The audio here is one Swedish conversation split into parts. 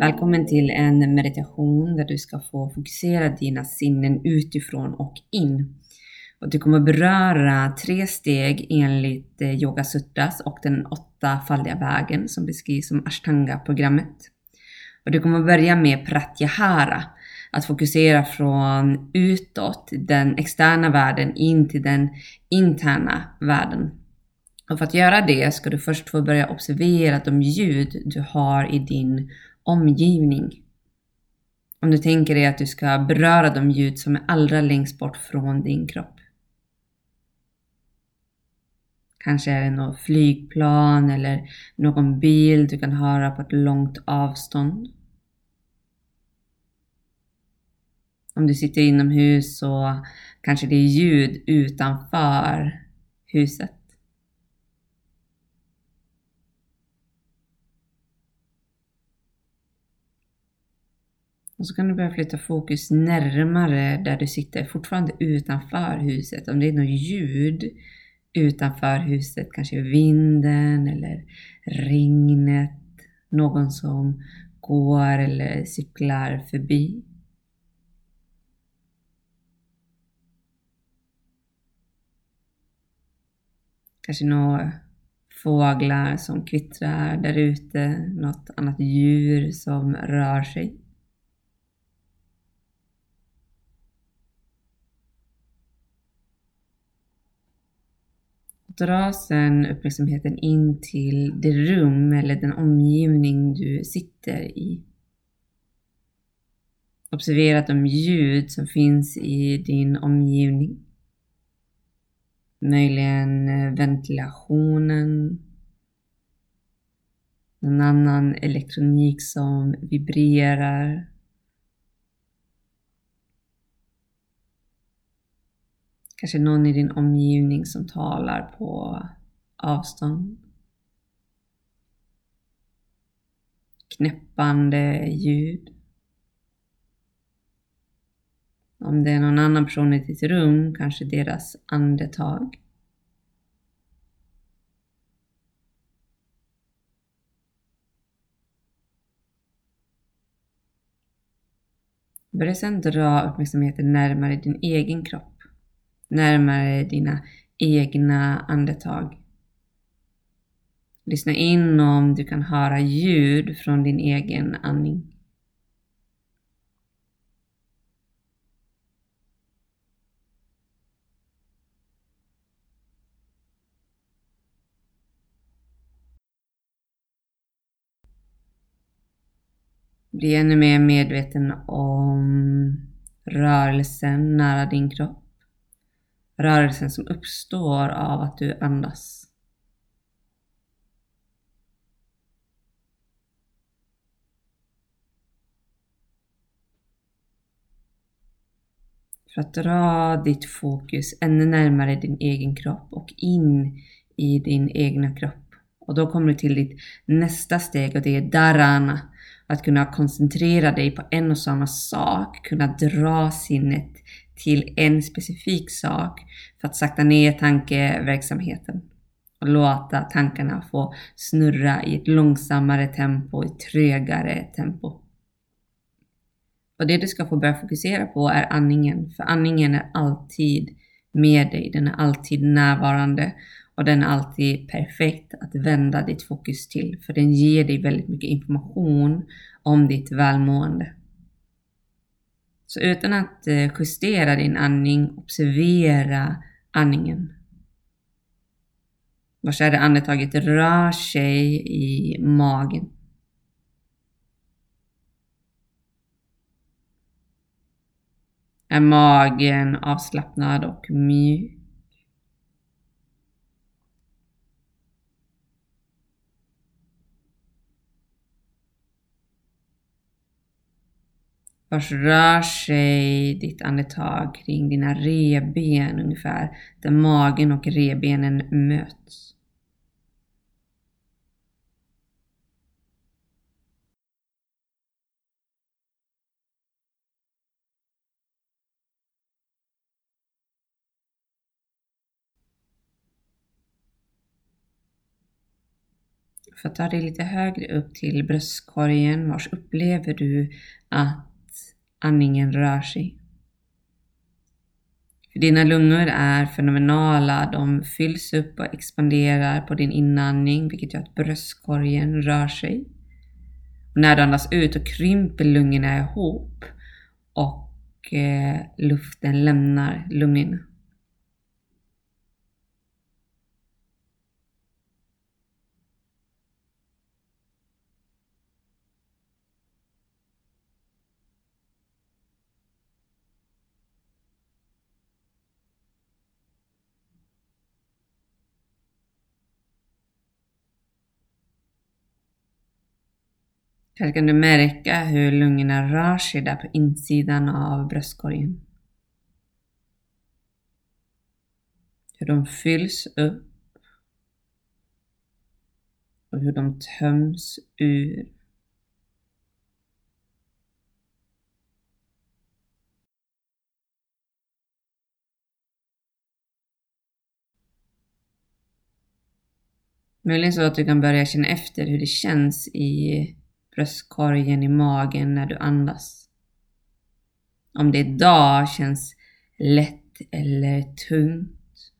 Välkommen till en meditation där du ska få fokusera dina sinnen utifrån och in. Och du kommer beröra tre steg enligt eh, Yoga Sutras och den åttafaldiga vägen som beskrivs som Ashtanga-programmet. Och du kommer börja med Pratyahara, att fokusera från utåt, den externa världen, in till den interna världen. Och för att göra det ska du först få börja observera de ljud du har i din omgivning. Om du tänker dig att du ska beröra de ljud som är allra längst bort från din kropp. Kanske är det något flygplan eller någon bil du kan höra på ett långt avstånd. Om du sitter inomhus så kanske det är ljud utanför huset. Och så kan du börja flytta fokus närmare där du sitter, fortfarande utanför huset. Om det är något ljud utanför huset, kanske vinden eller regnet, någon som går eller cyklar förbi. Kanske några fåglar som kvittrar där ute, något annat djur som rör sig. Dra sen uppmärksamheten in till det rum eller den omgivning du sitter i. Observera de ljud som finns i din omgivning. Möjligen eh, ventilationen. Någon annan elektronik som vibrerar. Kanske någon i din omgivning som talar på avstånd. Knäppande ljud. Om det är någon annan person i ditt rum, kanske deras andetag. Börja sedan dra uppmärksamheten närmare din egen kropp närmare dina egna andetag. Lyssna in om du kan höra ljud från din egen andning. Bli ännu mer medveten om rörelsen nära din kropp rörelsen som uppstår av att du andas. För att dra ditt fokus ännu närmare din egen kropp och in i din egna kropp. Och då kommer du till ditt nästa steg och det är dharana. Att kunna koncentrera dig på en och samma sak, kunna dra sinnet till en specifik sak för att sakta ner tankeverksamheten och låta tankarna få snurra i ett långsammare tempo, i ett trögare tempo. Och det du ska få börja fokusera på är andningen, för andningen är alltid med dig, den är alltid närvarande och den är alltid perfekt att vända ditt fokus till, för den ger dig väldigt mycket information om ditt välmående. Så utan att eh, justera din andning, observera andningen. Vars är det andetaget rör sig i magen. Är magen avslappnad och mjuk? Vars rör sig ditt andetag kring dina reben ungefär, där magen och rebenen möts. För att ta dig lite högre upp till bröstkorgen, vars upplever du att andningen rör sig. För dina lungor är fenomenala, de fylls upp och expanderar på din inandning, vilket gör att bröstkorgen rör sig. Och när du andas ut och krymper lungorna ihop och eh, luften lämnar lungorna. Här kan du märka hur lungorna rör sig där på insidan av bröstkorgen. Hur de fylls upp och hur de töms ur. Möjligen så att du kan börja känna efter hur det känns i bröstkorgen i magen när du andas. Om det idag känns lätt eller tungt.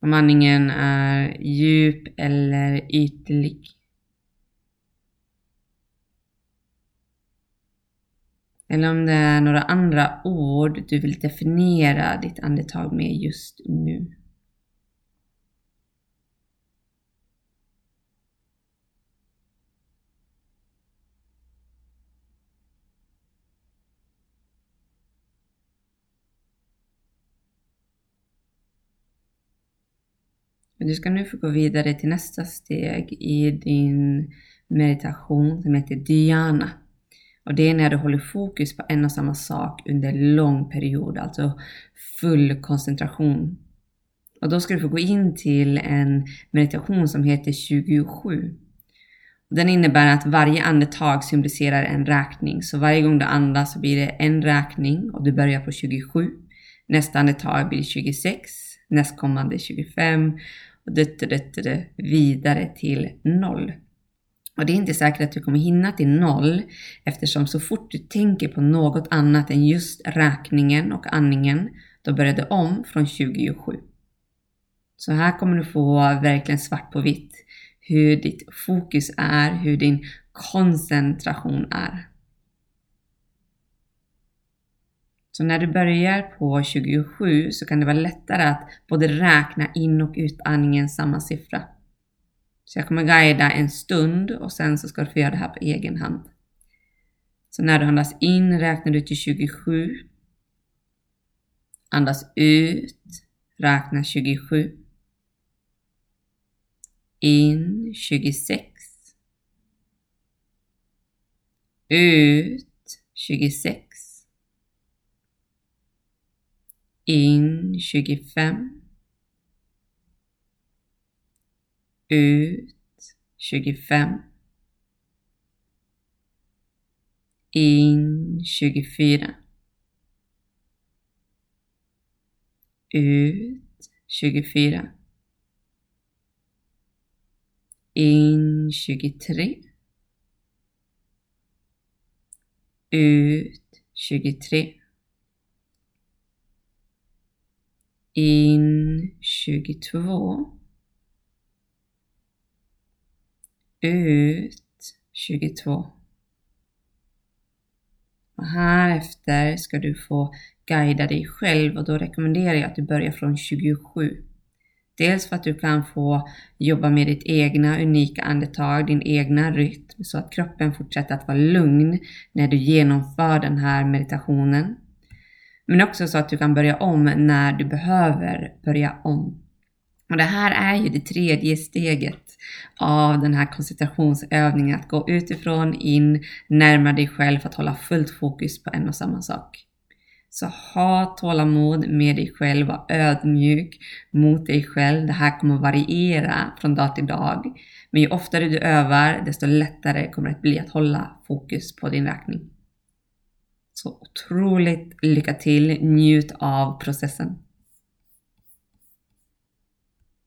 Om andningen är djup eller ytlig. Eller om det är några andra ord du vill definiera ditt andetag med just nu. Du ska nu få gå vidare till nästa steg i din meditation som heter Dhyana. Och det är när du håller fokus på en och samma sak under lång period, alltså full koncentration. Och då ska du få gå in till en meditation som heter 27. Den innebär att varje andetag symboliserar en räkning, så varje gång du andas så blir det en räkning och du börjar på 27. Nästa andetag blir 26, nästkommande 25 vidare till noll. Och det är inte säkert att du kommer hinna till noll eftersom så fort du tänker på något annat än just räkningen och andningen, då börjar det om från 27. Så här kommer du få verkligen svart på vitt hur ditt fokus är, hur din koncentration är. Så när du börjar på 27 så kan det vara lättare att både räkna in och utandningen samma siffra. Så jag kommer guida en stund och sen så ska du få göra det här på egen hand. Så när du andas in räknar du till 27. Andas ut, räkna 27. In 26. Ut 26. In 25. Ut 25. In 24. Ut 24. In 23. Ut 23. In 22. Ut 22. Och här efter ska du få guida dig själv och då rekommenderar jag att du börjar från 27. Dels för att du kan få jobba med ditt egna unika andetag, din egna rytm, så att kroppen fortsätter att vara lugn när du genomför den här meditationen. Men också så att du kan börja om när du behöver börja om. Och det här är ju det tredje steget av den här koncentrationsövningen, att gå utifrån in, närma dig själv för att hålla fullt fokus på en och samma sak. Så ha tålamod med dig själv, var ödmjuk mot dig själv. Det här kommer variera från dag till dag. Men ju oftare du övar, desto lättare kommer det att bli att hålla fokus på din räkning. Så otroligt lycka till, njut av processen.